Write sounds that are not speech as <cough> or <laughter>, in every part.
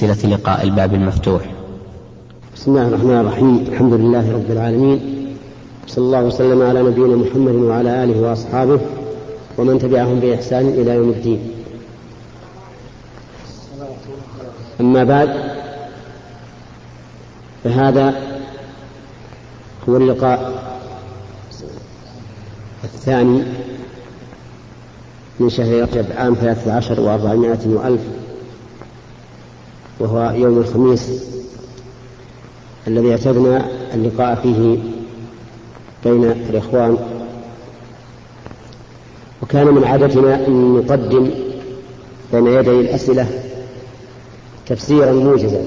سلسلة لقاء الباب المفتوح. بسم الله الرحمن الرحيم. الحمد لله رب العالمين. صلى الله وسلم على نبينا محمد وعلى آله وأصحابه ومن تبعهم بإحسان إلى يوم الدين. أما بعد فهذا هو اللقاء الثاني من شهر رجب عام ثلاثة عشر وأربعمائة وألف وهو يوم الخميس الذي أعتدنا اللقاء فيه بين الإخوان. وكان من عادتنا أن نقدم بين يدي الأسئلة تفسيرا موجزا.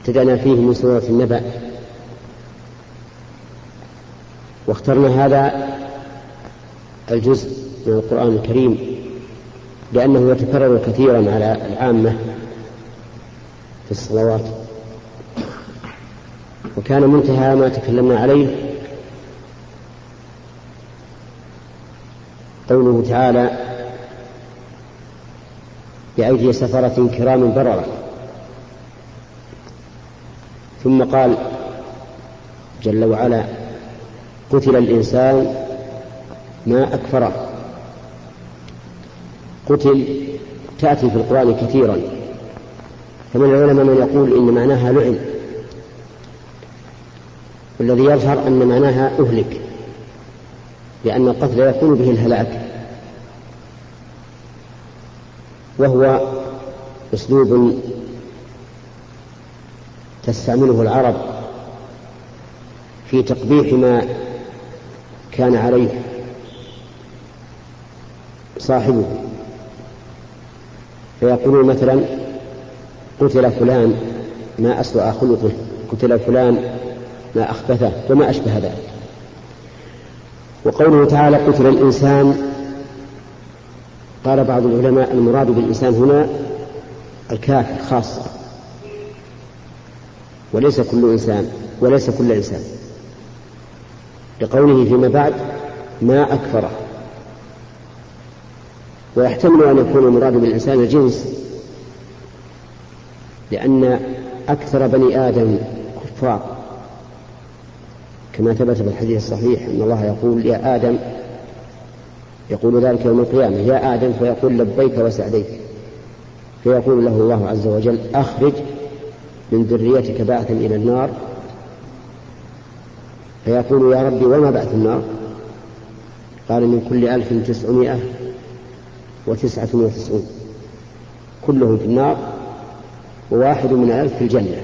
ابتدأنا فيه من سورة النبأ. واخترنا هذا الجزء من القرآن الكريم. لأنه يتكرر كثيرا على العامة في الصلوات. وكان منتهى ما تكلمنا عليه. قوله تعالى بأيدي سفرة كرام بررة. ثم قال جل وعلا قتل الإنسان ما أكفره. قتل تأتي في القرآن كثيرا. فمن العلماء من يقول إن معناها لعن. والذي يظهر أن معناها أهلك. لأن القتل يكون به الهلاك. وهو أسلوب تستعمله العرب في تقبيح ما كان عليه صاحبه. فيقولون مثلا قتل فلان ما أسوأ خلقه قتل فلان ما أخبثه وما أشبه ذلك. وقوله تعالى قتل الإنسان قال بعض العلماء المراد بالإنسان هنا الكافر خاصة. وليس كل إنسان وليس كل إنسان. لقوله فيما بعد ما أكفره. ويحتمل أن يكون المراد بالإنسان الجنس لأن أكثر بني آدم كفار. كما ثبت في الحديث الصحيح أن الله يقول يا آدم يقول ذلك يوم القيامة يا آدم فيقول لبيك وسعديك فيقول له الله عز وجل أخرج من ذريتك بعثا إلى النار. فيقول يا ربي وما بعث النار؟ قال من كل ألف تسعمائة وتسعة وتسعون كلهم في النار وواحد من ألف في الجنة.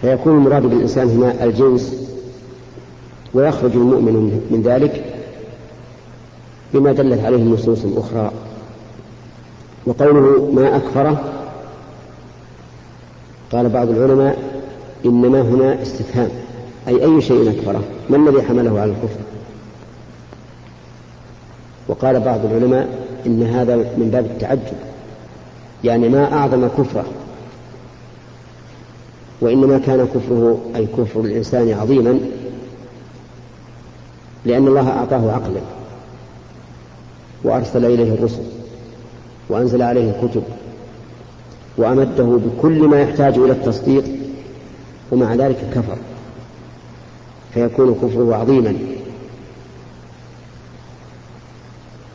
فيكون المراد بالإنسان هنا الجنس ويخرج المؤمن من ذلك بما دلت عليه النصوص الأخرى. وقوله ما أكفره قال بعض العلماء إنما هنا استفهام. أي أي شيء أكفره ما الذي حمله على الكفر؟ وقال بعض العلماء إن هذا من باب التعجب يعني ما أعظم كفره وإنما كان كفره أي كفر الإنسان عظيما لأن الله أعطاه عقلا وأرسل إليه الرسل وأنزل عليه الكتب وأمده بكل ما يحتاج إلى التصديق ومع ذلك كفر. فيكون كفره عظيما.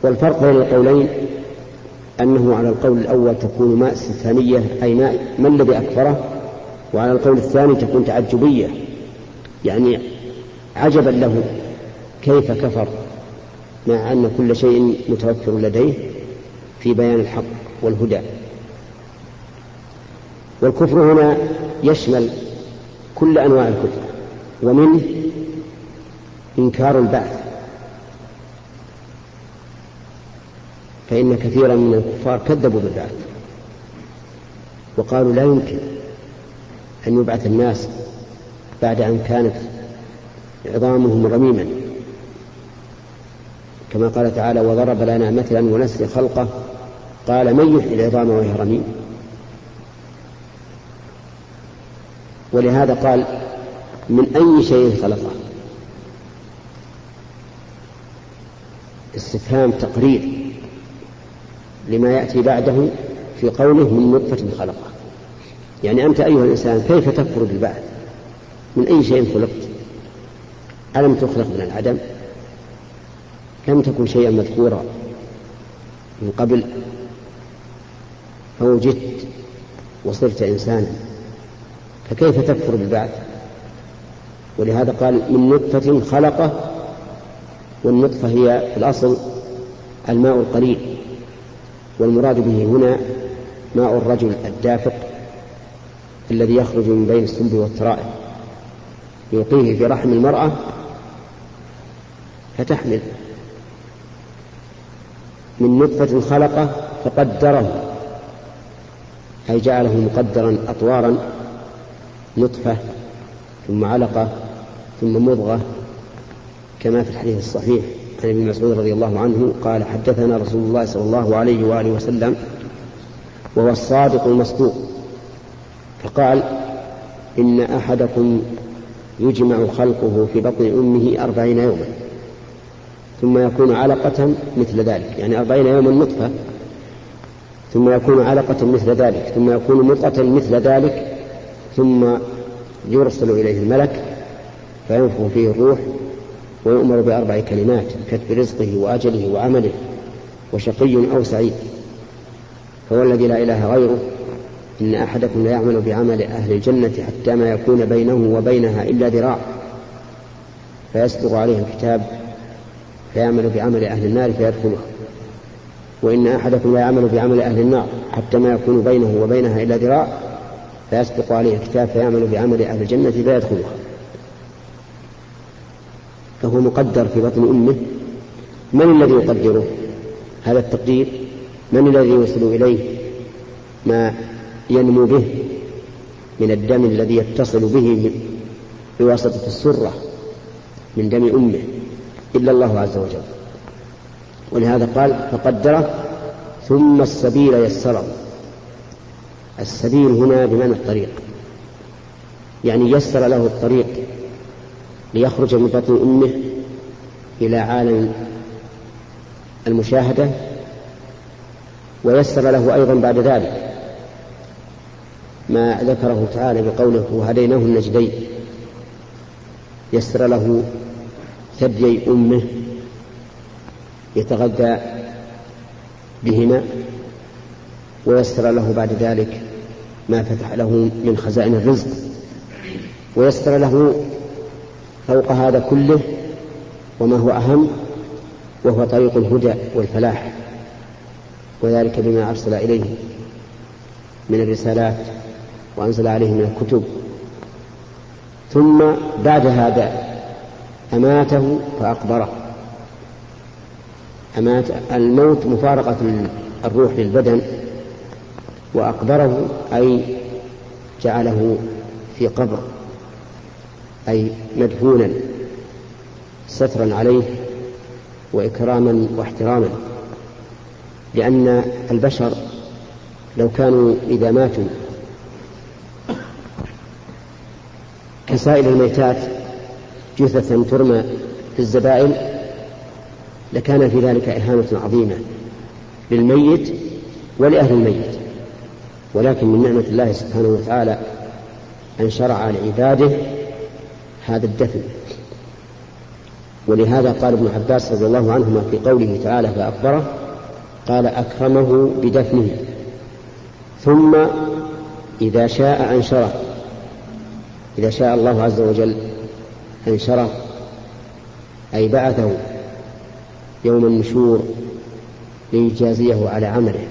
والفرق بين القولين أنه على القول الأول تكون ماء استفهامية أي ماء ما الذي أكفره؟ وعلى القول الثاني تكون تعجبية يعني عجبا له كيف كفر مع أن كل شيء متوفر لديه في بيان الحق والهدى. والكفر هنا يشمل كل أنواع الكفر ومنه إنكار البعث. فإن كثيرا من الكفار كذبوا بالبعث وقالوا لا يمكن أن يبعث الناس بعد أن كانت عظامهم رميما. كما قال تعالى وضرب لنا مثلا ونسي خلقه. قال من يحيي العظام وهي رميم؟ ولهذا قال من أي شيء خلقه؟ استفهام تقرير لما يأتي بعده في قوله من نطفة خلقة. يعني أنت أيها الإنسان كيف تكفر بالبعث؟ من أي شيء خلقت؟ ألم تخلق من العدم؟ لم تكن شيئا مذكورا من قبل؟ فوجدت وصرت إنسانا؟ فكيف تكفر بالبعث؟ ولهذا قال من نطفة خلقة والنطفة هي في الأصل الماء القليل والمراد به هنا ماء الرجل الدافق الذي يخرج من بين السلب والترائب يلقيه في رحم المرأة فتحمل. من نطفة خلقه فقدره أي جعله مقدرا أطوارا نطفة ثم علقة ثم مضغة كما في الحديث الصحيح. عن ابن مسعود رضي الله عنه قال حدثنا رسول الله صلى الله عليه وآله وسلم وهو الصادق المصدوق. فقال إن أحدكم يجمع خلقه في بطن أمه أربعين يوما ثم يكون علقة مثل ذلك. يعني أربعين يوما نطفة ثم يكون علقة مثل ذلك ثم يكون مضغة مثل ذلك ثم يرسل إليه الملك فينفخ فيه الروح ويؤمر بأربع كلمات كتب رزقه وأجله وعمله وشقي أو سعيد. فهو الذي لا إله غيره. إن أحدكم ليعمل بعمل أهل الجنة حتى ما يكون بينه وبينها إلا ذراع. فيسبق عليه الكتاب فيعمل بعمل أهل النار فيدخلها وإن أحدكم لا يعمل بعمل أهل النار حتى ما يكون بينه وبينها إلا ذراع فيسبق عليه الكتاب فيعمل بعمل أهل الجنة فيدخلها فهو مقدر في بطن أمه. من الذي يقدره؟ هذا التقدير. من الذي يوصل إليه؟ ما ينمو به من الدم الذي يتصل به بواسطة السرة من دم أمه إلا الله عز وجل. ولهذا قال فقدره ثم السبيل يسره. السبيل هنا بمعنى الطريق. يعني يسر له الطريق ليخرج من بطن أمه إلى عالم المشاهدة ويسر له أيضا بعد ذلك ما ذكره تعالى بقوله وهديناه النجدين. يسر له ثديي أمه يتغذى بهما ويسر له بعد ذلك ما فتح له من خزائن الرزق. ويسر له فوق هذا كله وما هو أهم وهو طريق الهدى والفلاح وذلك بما أرسل إليه من الرسالات وأنزل عليه من الكتب. ثم بعد هذا أماته فأقبره. أمات الموت مفارقة الروح للبدن وأقبره أي جعله في قبر. أي مدفونا سترا عليه وإكراما واحتراما لأن البشر لو كانوا إذا ماتوا كسائر الميتات جثثا ترمى في الزبائن لكان في ذلك إهانة عظيمة للميت ولأهل الميت. ولكن من نعمة الله سبحانه وتعالى أن شرع لعباده هذا الدفن ولهذا قال ابن عباس رضي الله عنهما في قوله تعالى فأخبره قال أكرمه بدفنه. ثم إذا شاء أنشره. إذا شاء الله عز وجل أنشره أي بعثه يوم النشور ليجازيه على عمله.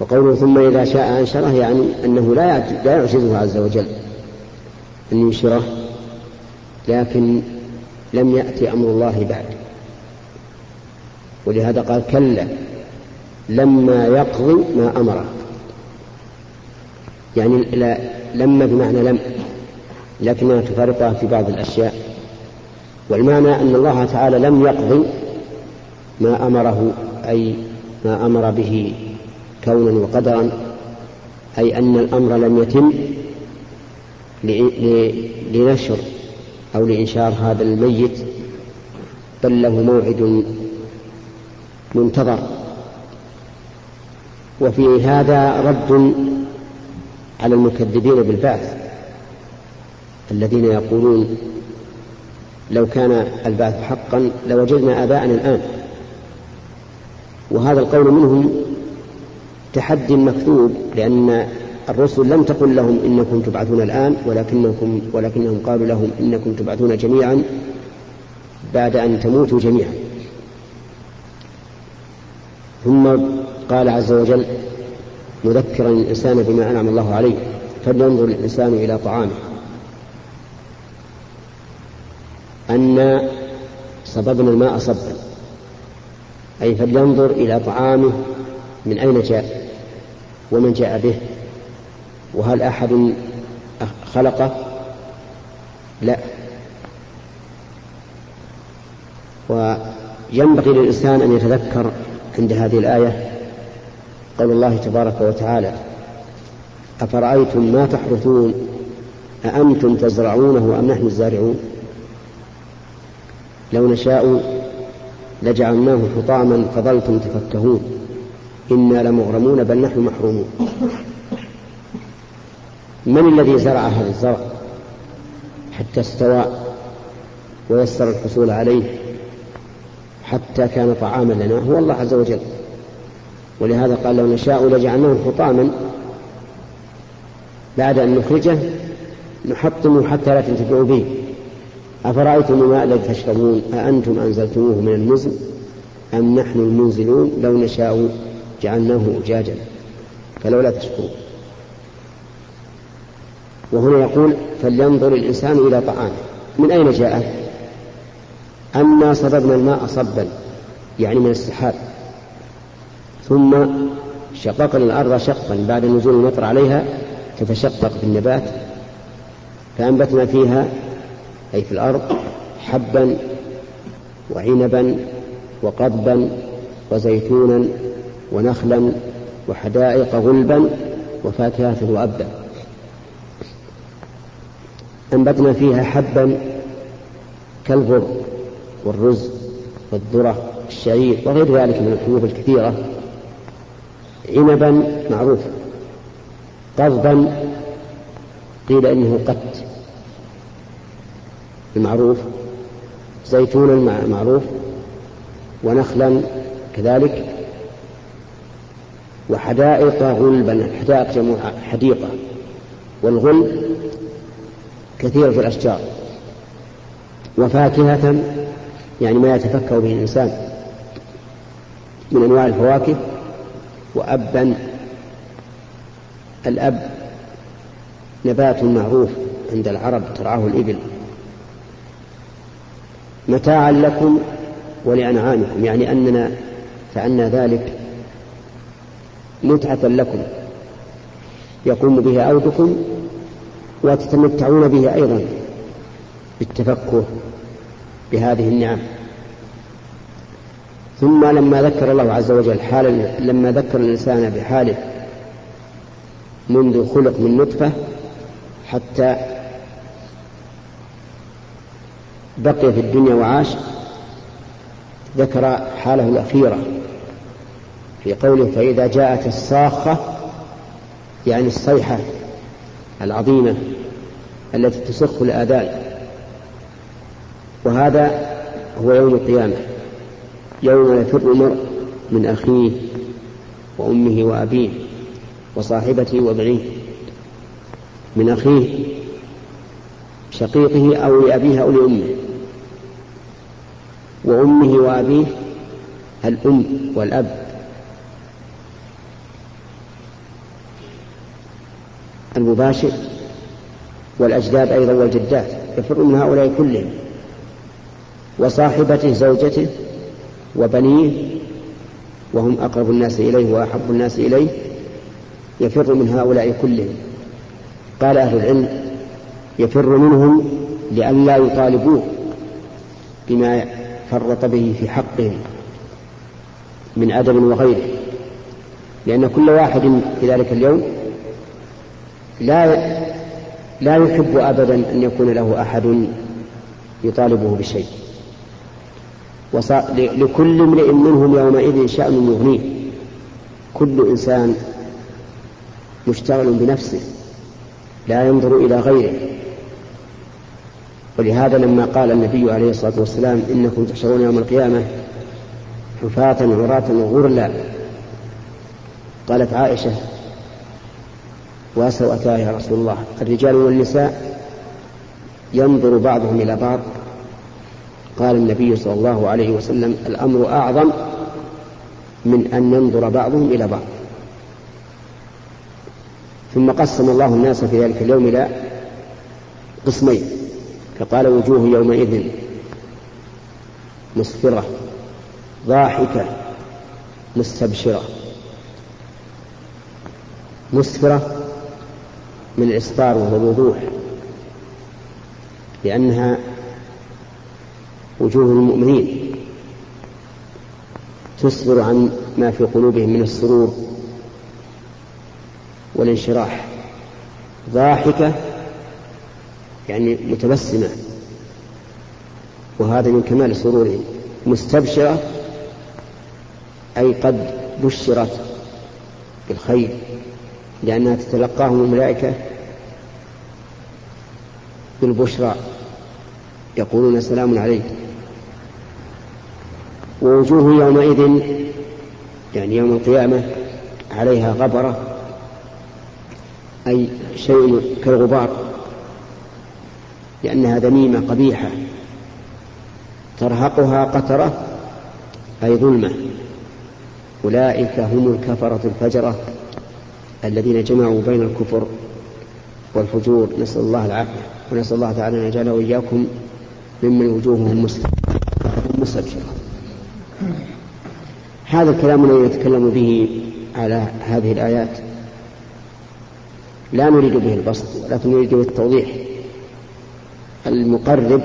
وقوله ثم إذا شاء أنشره يعني أنه لا لا يعجزه عز وجل. أن ينشره لكن لم يأتي أمر الله بعد. ولهذا قال كلا لما يقضي ما أمره يعني لا لما بمعنى لم لكنها تفارقها في بعض الأشياء. والمعنى أن الله تعالى لم يقضي ما أمره أي ما أمر به كونا وقدرا أي أن الأمر لم يتم. لنشر أو لإنشار هذا الميت بل له موعد منتظر. وفي هذا رد على المكذبين بالبعث الذين يقولون لو كان البعث حقا لوجدنا آباءنا الآن. وهذا القول منهم تحدي مكذوب لأن الرسل لم تقل لهم إنكم تبعثون الآن ولكنكم ولكنهم قالوا لهم إنكم تبعثون جميعا بعد أن تموتوا جميعا. ثم قال عز وجل مذكرا الإنسان بما أنعم الله عليه فلينظر الإنسان إلى طعامه. أن صببنا الماء صبا أي فلينظر إلى طعامه من أين جاء ومن جاء به. وهل أحد خلقه؟ لا. وينبغي للإنسان أن يتذكر عند هذه الآية قول الله تبارك وتعالى أفرأيتم ما تحرثون؟ أأنتم تزرعونه أم نحن الزارعون؟ لو نشاء لجعلناه حطاما فظلتم تفكهون. إنا لمغرمون بل نحن محرومون. من الذي زرع هذا الزرع حتى استوى ويسر الحصول عليه حتى كان طعاما لنا؟ هو الله عز وجل. ولهذا قال لو نشاء لجعلناه حطاما بعد أن نخرجه نحطمه حتى لا تنتفعوا به. أفرأيتم الماء الذي تشربون؟ أأنتم أنزلتموه من المزن أم نحن المنزلون؟ لو نشاء جعلناه أجاجا. فلولا تشكرون. وهنا يقول فلينظر الإنسان إلى طعامه. من أين جاء أنا صببنا الماء صبا يعني من السحاب. ثم شققنا الأرض شقا بعد نزول المطر عليها تتشقق بالنبات فأنبتنا فيها أي في الأرض حبا وعنبا وقضبا وزيتونا ونخلا وحدائق غلبا وفاكهة وأبا أنبتنا فيها حبا كالغر والرز والذرة الشعير وغير ذلك من الحبوب الكثيرة. عنبا معروف. قضبا قيل إنه قت المعروف. زيتونا معروف. ونخلا كذلك. وحدائق غلبا حدائق جمع حديقة. والغلب كثيرة الأشجار. وفاكهة يعني ما يتفكر به الإنسان من أنواع الفواكه. وأبا الأب نبات معروف عند العرب ترعاه الإبل. متاعا لكم ولأنعامكم يعني أننا فعلنا ذلك متعة لكم. يقوم به أودكم وتتمتعون به أيضا بالتفكه بهذه النعم. ثم لما ذكر الله عز وجل حال لما ذكر الإنسان بحاله منذ خلق من نطفة حتى بقي في الدنيا وعاش ذكر حاله الأخيرة في قوله فإذا جاءت الصاخة يعني الصيحة العظيمة التي تسخ الآذان. وهذا هو يوم القيامة يوم يفر المرء من أخيه وأمه وأبيه وصاحبته وابنيه من أخيه شقيقه أو لأبيه أو لأمه. وأمه وأبيه الأم والأب. المباشر والأجداد أيضا والجدات يفر من هؤلاء كلهم. وصاحبته زوجته وبنيه وهم أقرب الناس إليه وأحب الناس إليه يفر من هؤلاء كلهم. قال أهل العلم يفر منهم لئلا يطالبوه بما فرط به في حقهم من أدب وغيره لأن كل واحد في ذلك اليوم لا لا يحب أبدا أن يكون له أحد يطالبه بشيء. لكل امرئ منهم يومئذ شأن يغنيه. كل إنسان مشتغل بنفسه لا ينظر إلى غيره. ولهذا لما قال النبي عليه الصلاة والسلام إنكم تحشرون يوم القيامة حفاة عراة وغرلا قالت عائشة وسوأتا يا رسول الله. الرجال والنساء ينظر بعضهم إلى بعض. قال النبي صلى الله عليه وسلم الأمر أعظم من أن ينظر بعضهم إلى بعض. ثم قسم الله الناس في ذلك اليوم إلى قسمين. فقال وجوه يومئذ مسفرة ضاحكة مستبشرة. مسفرة من الإصفار وهو الوضوح لأنها وجوه المؤمنين تسفر عن ما في قلوبهم من السرور والانشراح. ضاحكة يعني متبسمة وهذا من كمال سرورهم. مستبشرة أي قد بشرت بالخير. لأنها تتلقاهم الملائكة بالبشرى يقولون سلام عليكم ووجوه يومئذ يعني يوم القيامة عليها غبرة أي شيء كالغبار لأنها ذميمة قبيحة ترهقها قترة أي ظلمة. أولئك هم الكفرة الفجرة. الذين جمعوا بين الكفر والفجور. نسأل الله العافية ونسأل الله تعالى أن يجعل وإياكم ممن وجوههم مستبشرة هذا الكلام الذي نتكلم به على هذه الآيات لا نريد به البسط ولكن نريد به التوضيح المقرب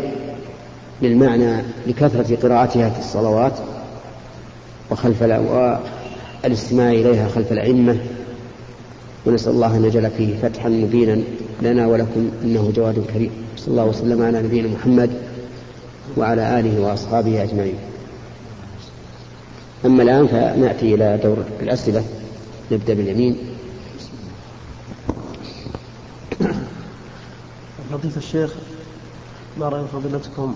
للمعنى لكثرة قراءتها في الصلوات وخلف والاستماع إليها خلف الأئمة ونسأل الله أن يجعل فيه فتحا مبينا لنا ولكم إنه جواد كريم. صلى الله وسلم على نبينا محمد وعلى آله وأصحابه أجمعين. أما الآن فنأتي إلى دور الأسئلة. نبدأ باليمين. فضيلة الشيخ ما رأي فضيلتكم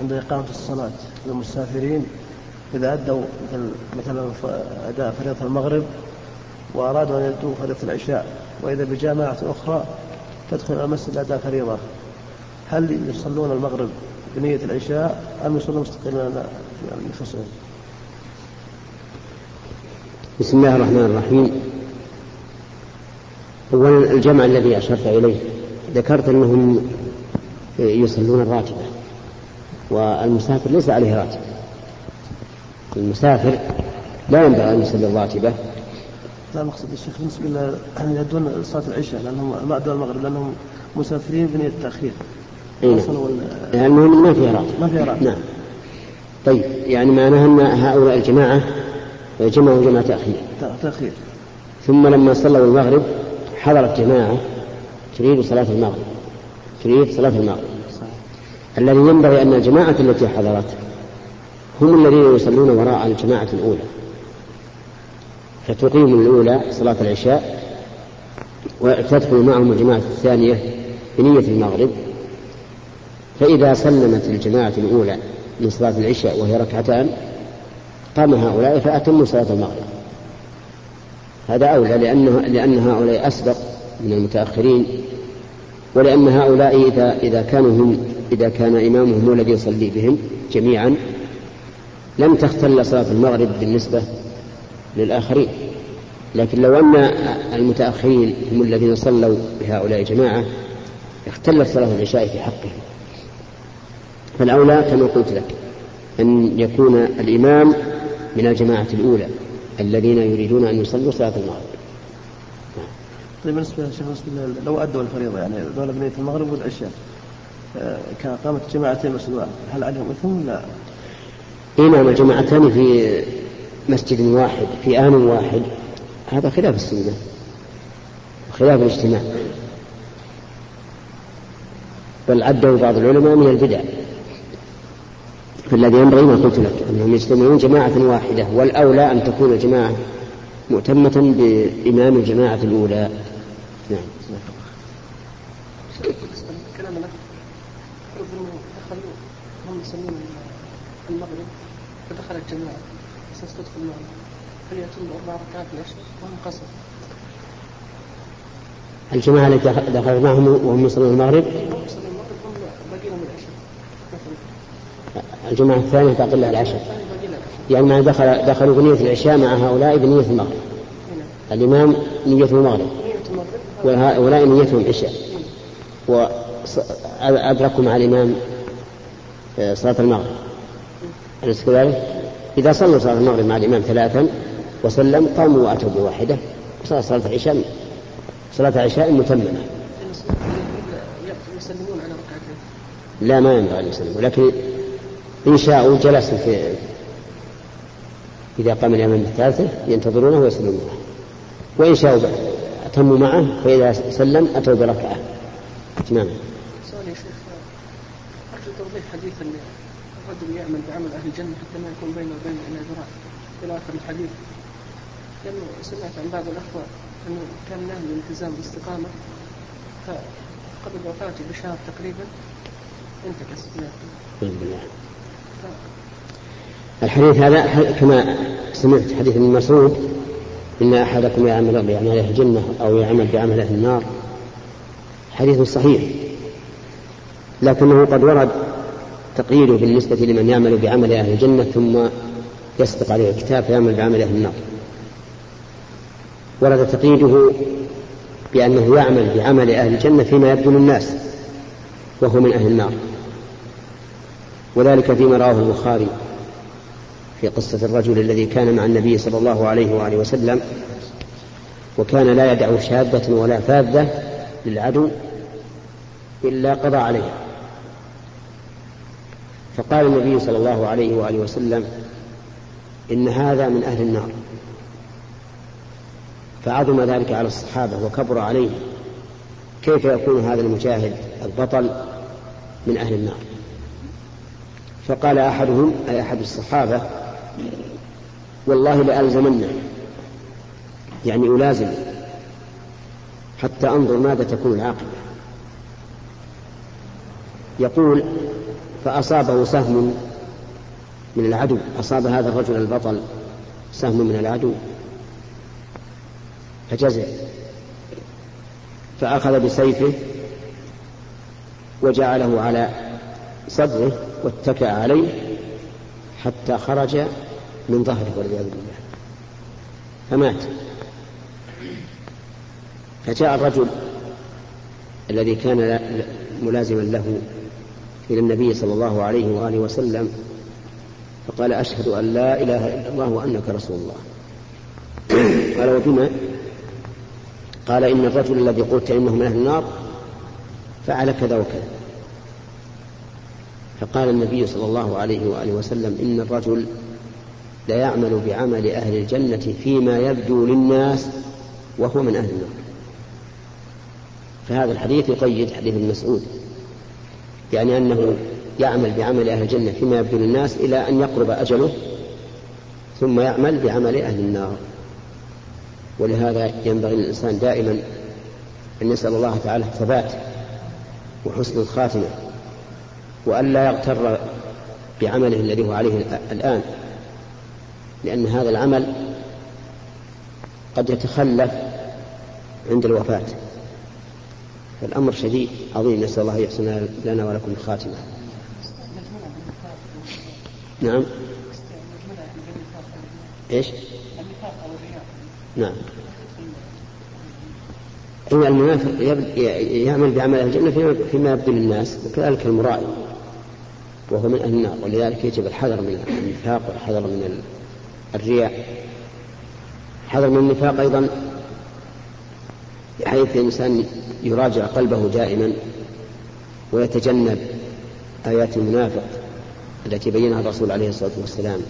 عند إقامة الصلاة للمسافرين إذا أدوا مثلا أداء فريضة المغرب وأرادوا أن يدوا فريضة العشاء وإذا بجامعة أخرى تدخل المسجد أداء فريضة. هل يصلون المغرب بنية العشاء أم يصلون مستقلا لانفسهم؟ بسم الله الرحمن الرحيم. أولا الجمع الذي أشرت إليه. ذكرت أنهم يصلون الراتبة والمسافر ليس عليه راتب. المسافر لا ينبغي أن يصلي الراتبة. لا مقصد الشيخ بالنسبة أن يدون صلاة العشاء لأنهم ما أدوا المغرب لأنهم مسافرين بنية التأخير. إيه. يعني المهم ما فيها راتب ما فيها راتب نعم. طيب يعني معناها أن هؤلاء الجماعة جمعوا جمع تأخير. تأخير. ثم لما صلوا المغرب حضرت جماعة تريد صلاة المغرب. تريد صلاة المغرب. الذي ينبغي أن الجماعة التي حضرت هم الذين يصلون وراء الجماعة الأولى. فتقيم الأولى صلاة العشاء وتدخل معهم الجماعة الثانية بنية المغرب. فإذا سلمت الجماعة الأولى من صلاة العشاء وهي ركعتان قام هؤلاء فأتموا صلاة المغرب. هذا أولى لأنه لأن هؤلاء أسبق من المتأخرين ولأن هؤلاء إذا إذا كانوا هم إذا كان إمامهم هو الذي يصلي بهم جميعا لم تختل صلاة المغرب بالنسبة للآخرين. لكن لو أن المتأخرين هم الذين صلوا بهؤلاء جماعة اختلت صلاة العشاء في حقهم. فالأولى كما قلت لك أن يكون الإمام من الجماعة الأولى الذين يريدون أن يصلوا صلاة المغرب. طيب بالنسبة يا شيخ لو أدوا الفريضة يعني دولة بنية المغرب والعشاء آه، كان قامت جماعتين واحد هل عليهم إثم؟ ولا؟ إيه نعم الجماعتان في مسجد واحد في آن واحد. هذا خلاف السنة. خلاف الاجتماع. بل عده بعض العلماء من البدع. فالذي ينبغي ما قلت لك أنهم يجتمعون جماعة واحدة والأولى أن تكون الجماعة مؤتمة بإمام الجماعة الأولى. نعم. هم يسمون المغرب فدخل الجماعة. هل يتم أربع ركعات العشاء وهم قصر؟ الجماعة التي دخلت معهم وهم يصلون المغرب؟ العشاء الجماعة الثانية باقي لها العشاء. العشاء يعني دخل دخلوا بنية العشاء مع هؤلاء بنية المغرب. الإمام نيته المغرب. وهؤلاء نيتهم عشاء وأدركوا مع الإمام آه، صلاة المغرب. أليس كذلك؟ إذا صلوا صلاة المغرب مع الإمام ثلاثا وسلم قاموا وأتوا بواحدة. وصلى صلاة العشاء صلاة عشاء متممة. يسلمون على ركعتين لا ما ينبغي أن يسلموا. لكن إن شاءوا جلسوا في إذا قام الإمام بالثالثة ينتظرونه ويسلمون وإن شاءوا أتموا معه فإذا سلم أتوا بركعة. تماما سؤال يا شيخ أرجو توضيح حديث الرجل يعمل بعمل أهل الجنة حتى ما يكون بينه وبين إلا ذراع إلى آخر الحديث. لأنه سمعت عن بعض الأخوة أنه كان له الالتزام بالاستقامة فقبل وفاته بشهر تقريبا انتكس. الحديث هذا كما سمعت حديث ابن مسعود إن أحدكم يعمل بعمل أهل الجنة أو يعمل بعمل أهل النار. حديث صحيح. لكنه قد ورد تقييده بالنسبة لمن يعمل بعمل أهل الجنة ثم يسبق عليه الكتاب فيعمل بعمل أهل النار. ورد تقييده بأنه يعمل بعمل أهل الجنة فيما يبدو للناس وهو من أهل النار. وذلك فيما رواه البخاري في قصة الرجل الذي كان مع النبي صلى الله عليه وآله وسلم وكان لا يدع شاذة ولا فاذة للعدو إلا قضى عليها فقال النبي صلى الله عليه وآله وسلم إن هذا من أهل النار. فعظم ذلك على الصحابة وكبر عليهم كيف يكون هذا المجاهد البطل من أهل النار؟ فقال أحدهم أي أحد الصحابة والله لألزمنه يعني ألازم حتى أنظر ماذا تكون العاقبة يقول فأصابه سهم من العدو أصاب هذا الرجل البطل سهم من العدو. فجزع. فأخذ بسيفه وجعله على صدره واتكأ عليه حتى خرج من ظهره والعياذ بالله. فمات. فجاء الرجل الذي كان ملازما له إلى النبي صلى الله عليه وآله وسلم فقال أشهد أن لا إله إلا الله وأنك رسول الله. قال وبما قال إن الرجل الذي قلت إنه من أهل النار فعل كذا وكذا. فقال النبي صلى الله عليه وآله وسلم إن الرجل لا يعمل بعمل أهل الجنة فيما يبدو للناس وهو من أهل النار. فهذا الحديث يقيد حديث ابن مسعود. يعني أنه يعمل بعمل أهل الجنة فيما يبدو للناس إلى أن يقرب أجله ثم يعمل بعمل أهل النار. ولهذا ينبغي للإنسان دائما أن يسأل الله تعالى الثبات وحسن الخاتمة وألا يغتر بعمله الذي هو عليه الآن لأن هذا العمل قد يتخلف عند الوفاة. فالأمر شديد عظيم. نسأل الله يحسن لنا ولكم الخاتمة نعم. إيش؟ نعم. إن المنافق يعمل بعمل الجنة فيما يبدو للناس وكذلك المرائي وهو من أهل النار. ولذلك يجب الحذر من النفاق والحذر من الرياء. الحذر من النفاق أيضا بحيث الإنسان يراجع قلبه دائما ويتجنب آيات المنافق التي بينها الرسول عليه الصلاة والسلام.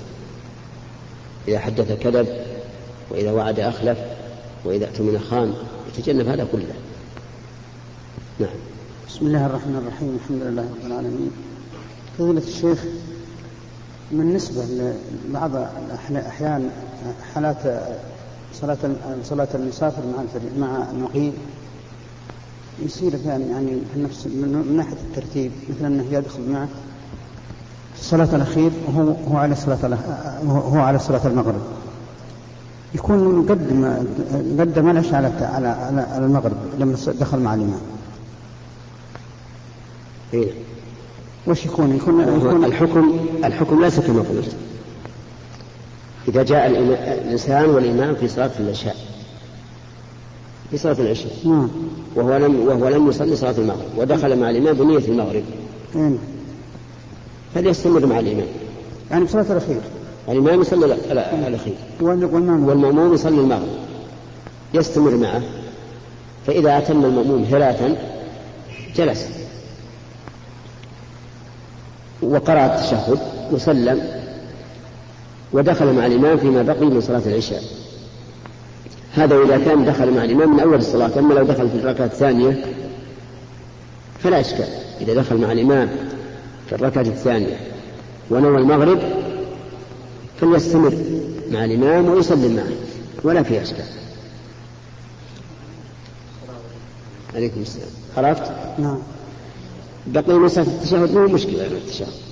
إذا حدث كذب وإذا وعد أخلف وإذا اؤتمن خان يتجنب هذا كله. نعم. بسم الله الرحمن الرحيم الحمد لله رب العالمين. فضيلة الشيخ بالنسبة لبعض الأحيان حالات صلاة صلاة المسافر مع مع المقيم يصير يعني يعني في نفس من ناحية الترتيب مثل أنه يدخل معه في الصلاة الأخير وهو هو على صلاة هو على صلاة المغرب يكون قدم قدم العشاء على على على المغرب لما دخل مع الإمام. إيه؟ وش يكون؟ يكون, يكون الحكم الحكم ليس كما قلت إذا جاء الإنسان والإمام في صلاة العشاء. في صلاة العشاء. نعم. وهو لم وهو لم يصلي صلاة المغرب. ودخل مع الإمام بنية المغرب. نعم فليستمر مع الإمام. يعني بصلاة الأخير. الإمام يصلي الأخير. والمأموم يصلي المغرب. يستمر معه. فإذا أتم المأموم هراة جلس. وقرأ التشهد وسلم. ودخل مع الإمام فيما بقي من صلاة العشاء. هذا إذا كان دخل مع الإمام من أول الصلاة أما لو دخل في الركعة الثانية فلا إشكال. إذا دخل مع الإمام في الركعة الثانية ونوى المغرب فليستمر مع الإمام ويسلم معه ولا في إشكال. عليكم السلام. عرفت؟ نعم. بقي مسألة التشهد مو مشكلة التشهد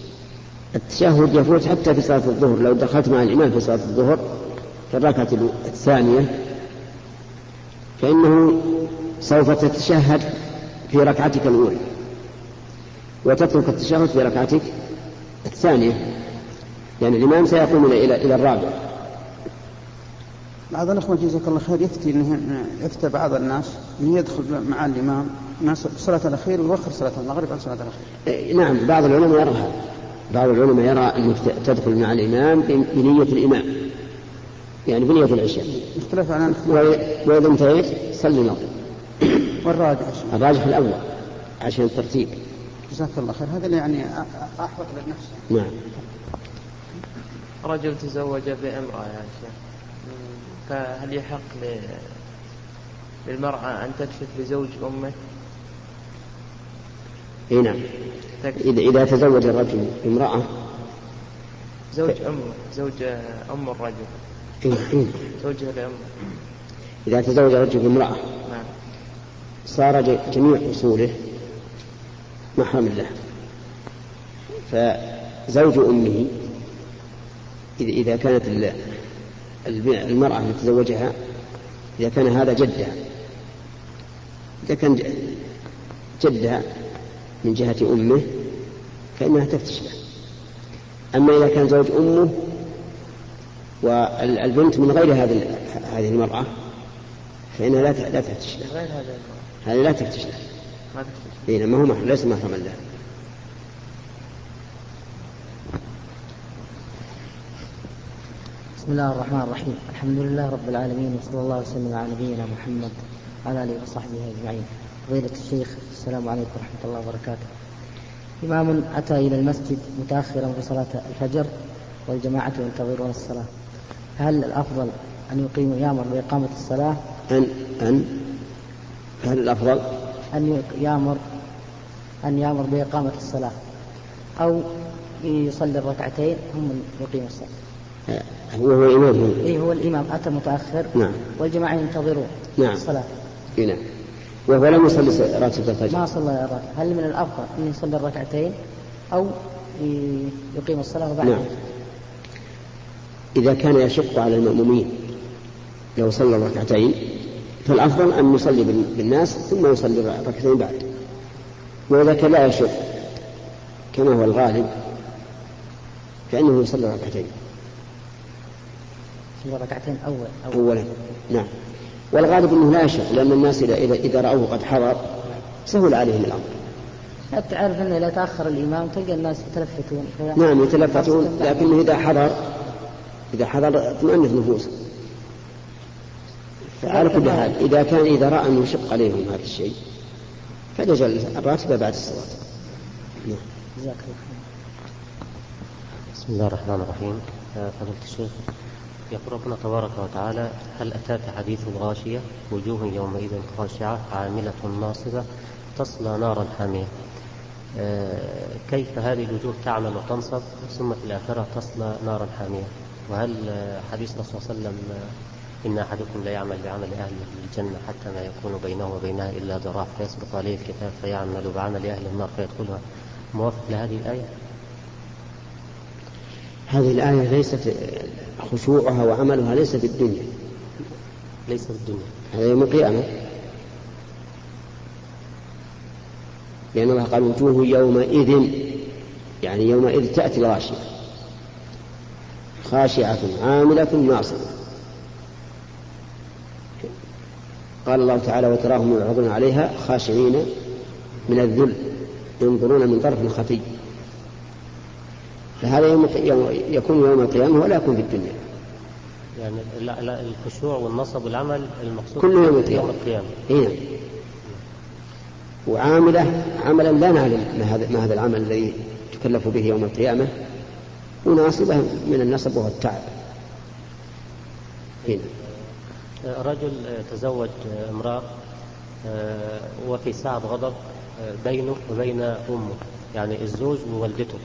التشهد يفوت حتى في صلاة الظهر لو دخلت مع الإمام في صلاة الظهر في الركعة الثانية فإنه سوف تتشهد في ركعتك الأولى وتترك التشهد في ركعتك الثانية يعني الإمام سيقوم إلى إلى الرابع بعض الأخوة جزاك الله خير يفتي إنه يفتى بعض الناس أن يدخل مع الإمام صلاة الأخير ويوخر صلاة المغرب عن صلاة الأخير. إيه، نعم بعض العلماء يرى هذا. بعض العلماء يرى أنك تدخل مع الإمام بنية الإمام. يعني بنية العشاء. اختلف عن وإذا انتهيت صلي المغرب. والراجح الراجح الأول عشان الترتيب. جزاك الله خير هذا اللي يعني أحوط للنفس. نعم. رجل تزوج بامرأة يا شيخ فهل يحق للمرأة أن تكشف لزوج أمه؟ إي نعم. إذا تزوج الرجل امرأة. زوج أمه زوج أم الرجل. إيه إيه زوجها لأمه إذا تزوج الرجل امرأة. نعم. صار جميع أصوله محرم له. فزوج أمه إذا كانت المرأة التي تزوجها إذا كان هذا جدها. إذا كان جدها من جهة أمه فإنها تفتش له. أما إذا كان زوج أمه والبنت من غير هذه هذه المرأة فإنها لا لا تفتش له. غير هذا هذه لا تفتش له. ما تفتش إيه ما هو محرم ليس محرما له. بسم الله الرحمن الرحيم. الحمد لله رب العالمين وصلى الله وسلم على نبينا محمد وعلى آله وصحبه أجمعين. فضيلة الشيخ السلام عليكم ورحمة الله وبركاته. إمام أتى إلى المسجد متأخرا في صلاة الفجر والجماعة ينتظرون الصلاة. هل الأفضل أن يقيم يامر بإقامة الصلاة؟ أن أن هل الأفضل؟ أن يامر أن يامر بإقامة الصلاة. أو يصلي الركعتين ثم يقيم الصلاة. هو هو الإمام إيه هو الإمام. أتى متأخر. نعم. والجماعة ينتظرون نعم. الصلاة. إيه نعم. وهو لم يصلي راتب الفجر. ما صلى الراتب هل من الأفضل أن يصلي الركعتين أو يقيم الصلاة وبعد نعم. إذا كان يشق على المأمومين لو صلى الركعتين فالأفضل أن يصلي بالناس ثم يصلي الركعتين بعد. وإذا كان لا يشق كما هو الغالب فإنه يصلي ركعتين يصلي ركعتين أول, أول. أولا. نعم. والغالب أنه لا يشق لأن الناس إذا, إذا, إذا رأوه قد حضر سهل عليهم الأمر. حتى تعرف أنه إذا تأخر الإمام تلقى الناس يتلفتون. نعم يتلفتون لكنه إذا حضر إذا حضر اطمأنت نفوسهم فعلى كل حال إذا كان إذا رأى أنه يشق عليهم هذا الشيء فليجعل الراتبة بعد الصلاة. نعم. جزاك الله بسم الله الرحمن الرحيم. فضيلة الشيخ. يقول ربنا تبارك وتعالى هل أتاك حديث الغاشية؟ وجوه يومئذ خاشعة عاملة ناصبة تصلى نارا حامية. آه، كيف هذه الوجوه تعمل وتنصب؟ ثم في الآخرة تصلى نارا حامية. وهل حديث الرسول صلى الله عليه وسلم آه، إن أحدكم لا يعمل بعمل أهل الجنة حتى ما يكون بينه وبينها إلا ذراع فيسبق عليه الكتاب فيعمل بعمل أهل النار فيدخلها؟ موافق لهذه الآية؟ هذه الآية ليست خشوعها وعملها ليس في الدنيا. ليس في الدنيا. هذا يوم القيامة. لأن الله قال وجوه يومئذ يعني يومئذ تأتي الغاشية. خاشعة عاملة ناصبة قال الله تعالى وتراهم يعرضون عليها خاشعين من الذل ينظرون من طرف خفي. فهذا يوم يكون يوم القيامة ولا يكون في الدنيا. يعني لا لا الخشوع والنصب والعمل المقصود كله يوم القيامة. يوم القيامة. هنا وعاملة عملا لا نعلم ما هذا ما هذا العمل الذي تكلف به يوم القيامة. وناصبة من النصب وهو التعب. هنا رجل تزوج امرأة آه، وفي ساعة غضب آه، بينه وبين أمه يعني الزوج ووالدته.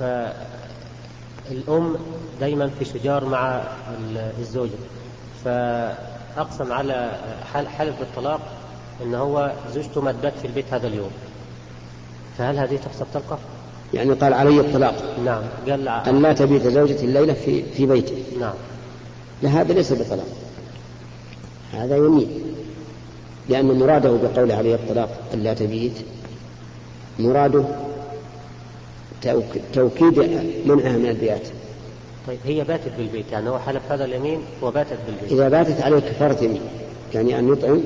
فالأم دايما في شجار مع الزوجة. فأقسم على حل- حلف بالطلاق إن هو زوجته ما تبات في البيت هذا اليوم. فهل هذه تحسب طلقة؟ يعني قال علي الطلاق. نعم. قال أن لا تبيت زوجتي الليلة في في بيته. نعم. لا هذا ليس بطلاق. هذا يمين لأن مراده بقول عليه الطلاق ألا تبيت. مراده توكيد منعها من البيات طيب هي باتت بالبيت يعني هو حلف هذا اليمين وباتت بالبيت. إذا باتت عليه كفارة يمين يعني أن يطعم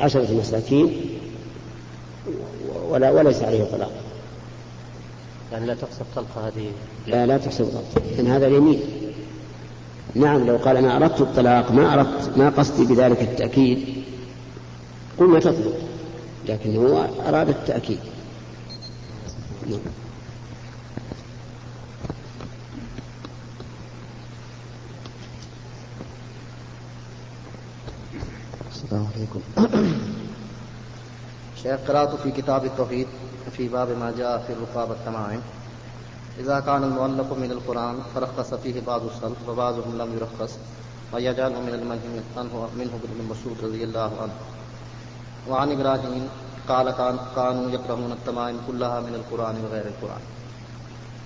عشرة مساكين ولا وليس عليه طلاق. يعني لا تحسب طلقة هذه؟ لا لا تحسب طلاق لأن هذا اليمين. نعم لو قال أنا أردت الطلاق ما أردت ما قصدي بذلك التأكيد. قلنا تطلق لكن هو أراد التأكيد. نعم. السلام عليكم <clears throat> شيخ قرأت في كتاب التوحيد في باب ما جاء في الرقاب التمائم إذا كان المؤلف من القرآن فرخص فيه بعض السلف وبعضهم لم يرخص ويجعل من المنهي عنه منه ابن مسعود رضي الله عنه وعن إبراهيم قال كانوا يكرهون التمائم كلها من القرآن وغير القرآن۔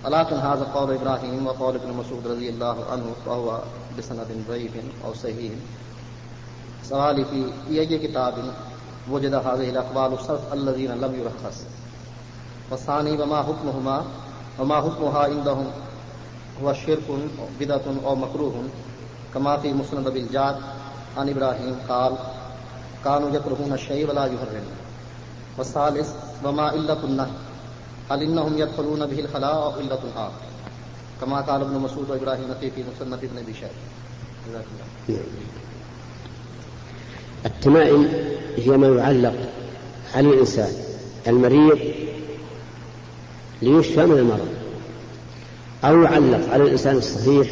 ولكن هذا قول إبراهيم وقول ابن مسعود رضي الله عنه فهو بسند ضعيف أو صحيح سؤالي في أي كتاب وجد هذه الأقوال الصرف الذين لم يرخص۔ والثاني وما حكمهما وما حكمها عندهم۔ هو شرك بدعة أو مكروه كما في مسند بالجاد عن إبراهيم قال كانوا يكرهون الشيء ولا يحرمون والثالث وما إلة النهي هل إنهم يدخلون به الخلاء أو إلة آخر كما قال ابن مسعود وإبراهيم في مسند ابن أبي شيخ جزاك الله التمائم هي ما يعلق على الإنسان المريض ليشفى من المرض أو يعلق على الإنسان الصحيح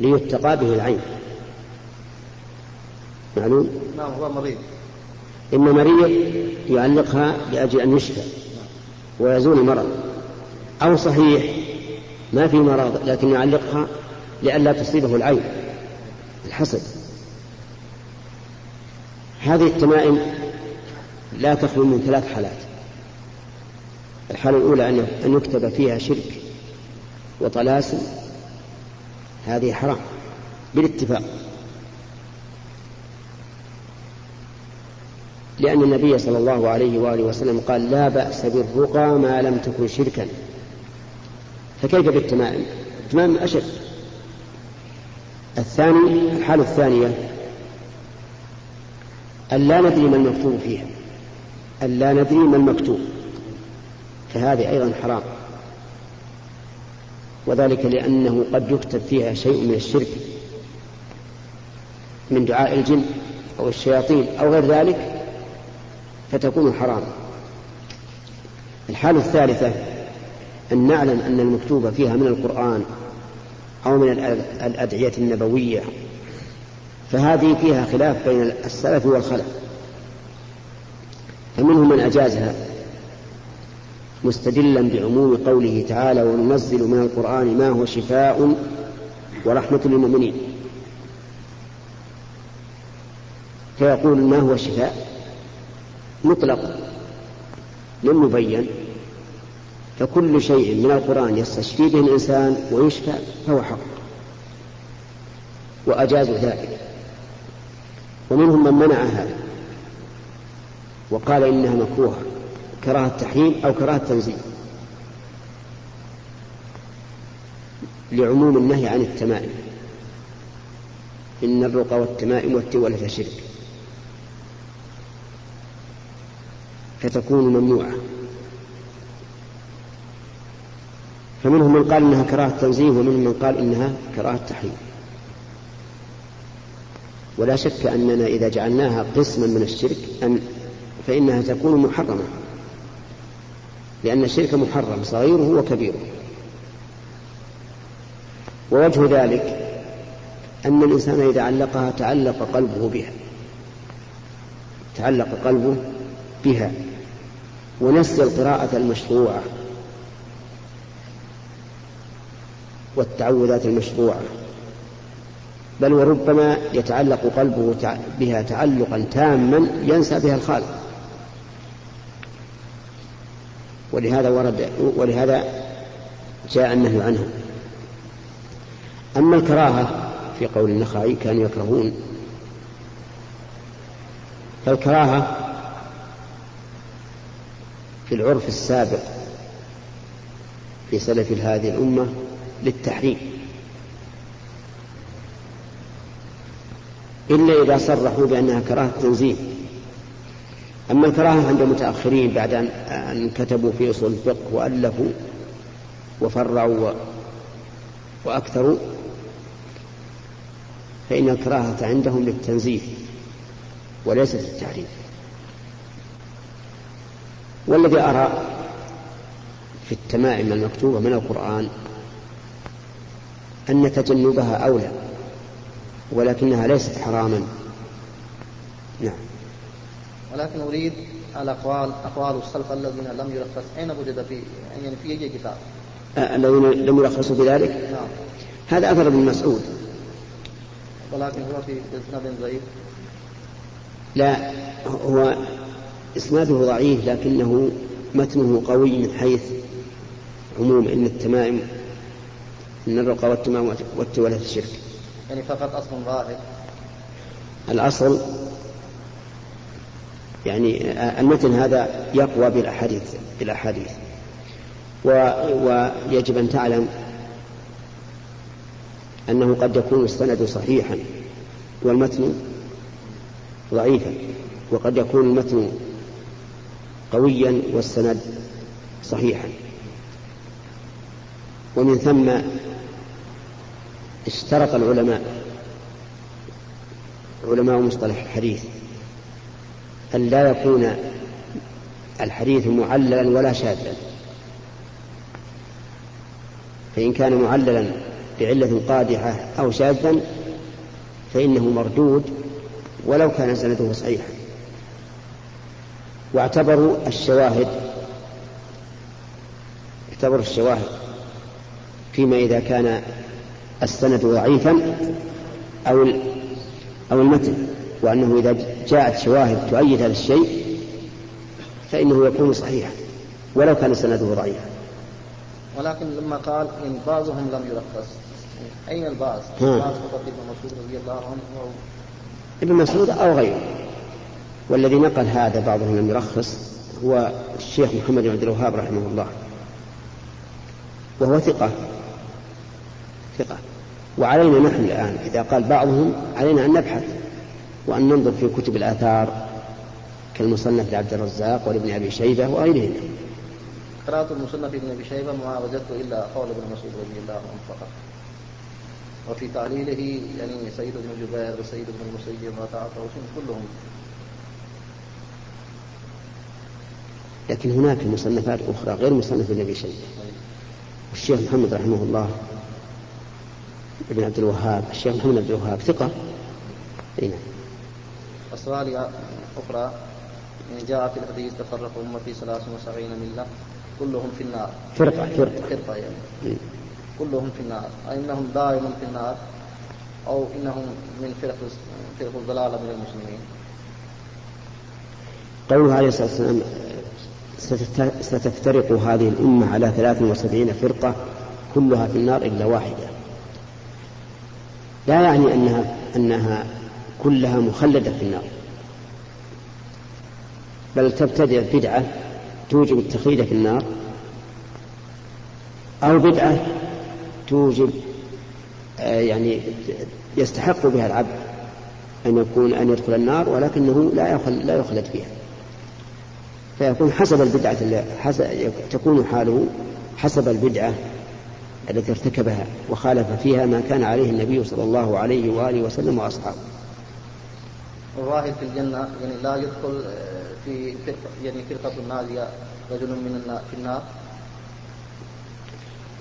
ليتقى به العين. معلوم؟ نعم هو مريض. إما مريض يعلقها لأجل أن يشفى ويزول المرض أو صحيح ما في مرض لكن يعلقها لئلا تصيبه العين الحسد هذه التمائم لا تخلو من ثلاث حالات. الحالة الأولى أن يكتب فيها شرك وطلاسم هذه حرام بالاتفاق. لأن النبي صلى الله عليه وآله وسلم قال لا بأس بالرقى ما لم تكن شركا. فكيف بالتمائم؟ التمائم أشد. الثاني الحالة الثانية أن لا ندري ما المكتوب فيها. أن لا ندري ما المكتوب. فهذه أيضا حرام. وذلك لأنه قد يكتب فيها شيء من الشرك من دعاء الجن أو الشياطين أو غير ذلك فتكون حرام. الحالة الثالثة أن نعلم أن المكتوب فيها من القرآن أو من الأد- الأدعية النبوية فهذه فيها خلاف بين السلف والخلف. فمنهم من أجازها مستدلا بعموم قوله تعالى وننزل من القرآن ما هو شفاء ورحمة للمؤمنين فيقول ما هو الشفاء مطلق لم يبين. فكل شيء من القرآن يستشفي به الإنسان ويشفى فهو حق. وأجازوا ذلك. ومنهم من منع هذا. وقال إنها مكروهة كراهة تحريم أو كراهة تنزيل لعموم النهي عن التمائم. إن الرقى والتمائم والتولة شرك. فتكون ممنوعة. فمنهم من قال إنها كراهة تنزيه ومنهم من قال إنها كراهة تحريم. ولا شك أننا إذا جعلناها قسما من الشرك أن فإنها تكون محرمة. لأن الشرك محرم صغيره وكبيره. ووجه ذلك أن الإنسان إذا علقها تعلق قلبه بها. تعلق قلبه بها. ونسي القراءة المشروعة والتعوذات المشروعة. بل وربما يتعلق قلبه بها تعلقا تاما ينسى بها الخالق. ولهذا ورد ولهذا جاء النهي عنه. أما الكراهة في قول النخعي كانوا يكرهون. فالكراهة في العرف السابق في سلف هذه الأمة للتحريم. إلا إذا صرحوا بأنها كراهة تنزيه. أما الكراهة عند المتأخرين بعد أن كتبوا في أصول الفقه وألفوا وفرعوا وأكثروا فإن الكراهة عندهم للتنزيه وليست للتحريم والذي أرى في التمائم المكتوبة من القرآن أن تجنبها أولى. ولكنها ليست حراما نعم ولكن أريد الأقوال أقوال السلف الذين لم يرخص أين وجد في يعني في أي كتاب؟ آه، الذين لم يرخصوا بذلك؟ نعم هذا أثر ابن مسعود ولكن هو في إسناد ضعيف لا هو إسناده ضعيف لكنه متنه قوي من حيث عموم إن التمائم إن الرقى والتمام والتولة الشرك يعني فقط أصل ظاهر الأصل يعني المتن هذا يقوى بالأحاديث بالأحاديث. ويجب أن تعلم أنه قد يكون السند صحيحا والمتن ضعيفا وقد يكون المتن قويا والسند صحيحا. ومن ثم اشترط العلماء علماء مصطلح الحديث أن لا يكون الحديث معللا ولا شاذا. فإن كان معللا بعلة قادحة أو شاذا فإنه مردود ولو كان سنده صحيحا. واعتبروا الشواهد اعتبروا الشواهد فيما إذا كان السند ضعيفا أو أو المتن وأنه إذا جاءت شواهد تؤيد هذا الشيء فإنه يكون صحيحا ولو كان سنده ضعيفا. ولكن لما قال إن بعضهم لم يرخص أين البعض؟ بعض فقط ابن مسعود رضي الله عنه أو ابن مسعود أو غيره. والذي نقل هذا بعضهم لم يرخص هو الشيخ محمد بن عبد الوهاب رحمه الله وهو ثقة. ثقة. وعلينا نحن الآن إذا قال بعضهم علينا أن نبحث وأن ننظر في كتب الآثار كالمصنف لعبد الرزاق ولابن أبي شيبة وغيرهم. قرأت المصنف ابن أبي شيبة ما وجدت إلا قول ابن مسعود رضي الله عنه فقط. وفي تعليله يعني سيد بن جبير وسيد بن المسيب وطاعة كلهم. لكن هناك مصنفات أخرى غير مصنف ابن أبي شيبة. والشيخ محمد رحمه الله ابن عبد الوهاب الشيخ محمد عبد الوهاب ثقة. أي نعم. السؤال أخرى جاء في الحديث تفرق أمتي ثلاث وسبعين ملة كلهم في النار. فرقة فرقة. فرقة يعني. كلهم في النار. أئنهم دائما في النار أو إنهم من فرق فرق الضلالة من المسلمين. قوله عليه الصلاة والسلام ستفت- ستفترق هذه الأمة على 73 فرقة كلها في النار إلا واحدة. لا يعني أنها أنها كلها مخلدة في النار. بل تبتدع بدعة توجب التخليد في النار أو بدعة توجب آه، يعني يستحق بها العبد أن يكون أن يدخل النار ولكنه لا يخل لا يخلد فيها. فيكون حسب البدعة حسب تكون حاله حسب البدعة التي ارتكبها وخالف فيها ما كان عليه النبي صلى الله عليه وآله وسلم وأصحابه. الواحد في الجنة يعني لا يدخل آه، في فرقة يعني فرقة ناجية رجل من النار في النار.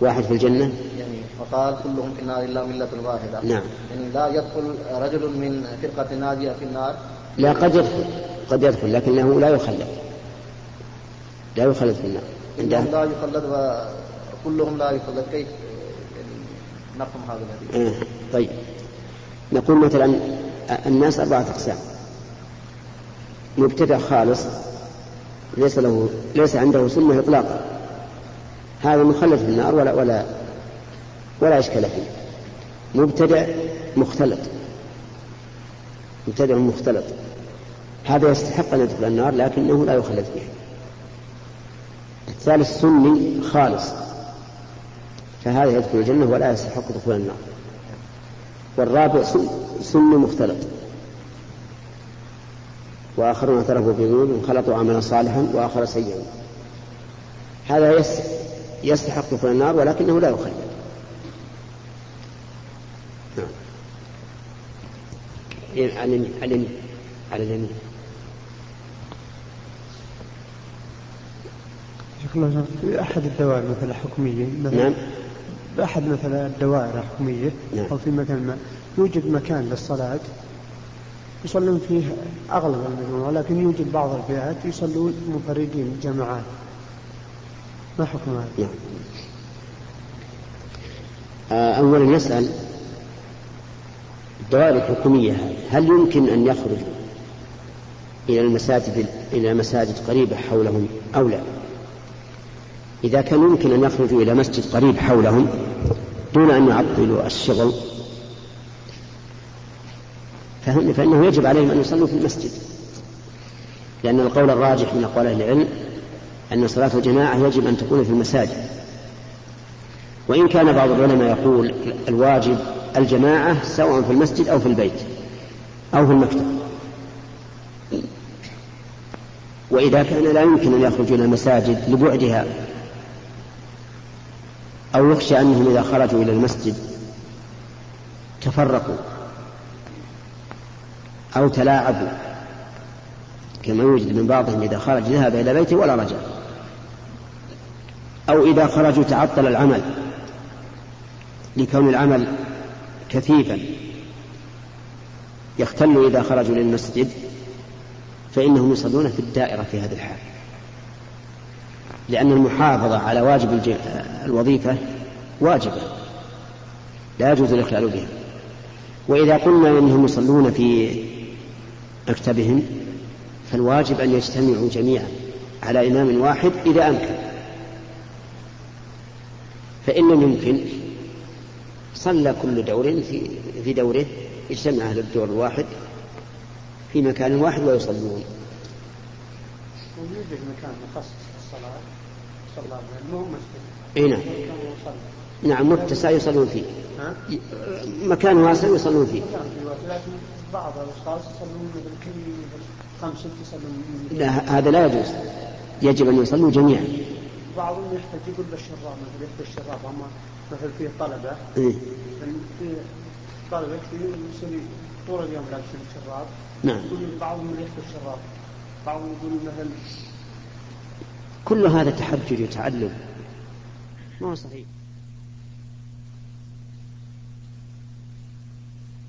واحد في الجنة؟ يعني وقال كلهم في النار إلا ملة واحدة نعم. يعني لا يدخل رجل من فرقة ناجية في النار. لا قد يدخل قد يدخل لكنه لا يخلد. لا يخلد في النار. عنده لا يخلد وكلهم لا يخلد كيف؟ نفهم هذا الحديث. آه. طيب. نقول مثلا الناس أربعة أقسام. مبتدع خالص ليس له ليس عنده سنة إطلاقا. هذا مخلد في النار ولا ولا ولا إشكال فيه. مبتدع مختلط. مبتدع مختلط. هذا يستحق أن يدخل النار لكنه لا يخلد فيها الثالث سني خالص. فهذا يدخل الجنة ولا يستحق دخول النار. والرابع سن- سني مختلط. وآخرون اعترفوا بذنوبهم خلطوا عملا صالحا وآخر سيئا. هذا يس يستحق دخول النار ولكنه لا يخلد نعم. إيه، على اليمين على على شيخ في أحد الدوائر مثلا حكمية مثلا نعم. بأحد مثلا الدوائر الحكومية نعم. أو في مكان ما يوجد مكان للصلاة يصلون فيه أغلب المجموعة ولكن يوجد بعض الفئات يصلون منفردين جماعات ما حكم هذا؟ نعم آه، أولا نسأل الدوائر الحكومية هل يمكن أن يخرجوا إلى المساجد إلى مساجد قريبة حولهم أو لا؟ إذا كان يمكن أن يخرجوا إلى مسجد قريب حولهم دون أن يعطلوا الشغل فإنه يجب عليهم أن يصلوا في المسجد. لأن القول الراجح من أقوال أهل العلم أن صلاة الجماعة يجب أن تكون في المساجد. وإن كان بعض العلماء يقول الواجب الجماعة سواء في المسجد أو في البيت أو في المكتب. وإذا كان لا يمكن أن يخرجوا إلى المساجد لبعدها أو يخشى أنهم إذا خرجوا إلى المسجد تفرقوا أو تلاعبوا كما يوجد من بعضهم إذا خرج ذهب إلى بيته ولا رجع أو إذا خرجوا تعطل العمل لكون العمل كثيفا يختل إذا خرجوا للمسجد فإنهم يصلون في الدائرة في هذا الحال. لأن المحافظة على واجب الوظيفة واجبة. لا يجوز الإخلال بها وإذا قلنا إنهم يصلون في مكتبهم فالواجب أن يجتمعوا جميعا على إمام واحد إذا أمكن. فإن لم يمكن صلى كل دور في في دوره يجتمع أهل الدور الواحد في مكان واحد ويصلون. ويوجد مكان مخصص للصلاة. مو مسجد؟ إي نعم. يصلي نعم متسع يصلون فيه. مكان واسع يصلون فيه. لكن بعض الأشخاص يصلون خمس يصلون لا هذا لا يجوز. يجب أن يصلوا جميعا. بعضهم يحتاج يقول بالشراب مثل يحتاج الشراب أما مثل في طلبة. إيه. في طلبة كثير يصير طول اليوم لابسين الشراب نعم. يقول بعضهم يحتاج الشراب بعضهم يقول مثلا كل هذا تحجر يتعلم ما هو صحيح؟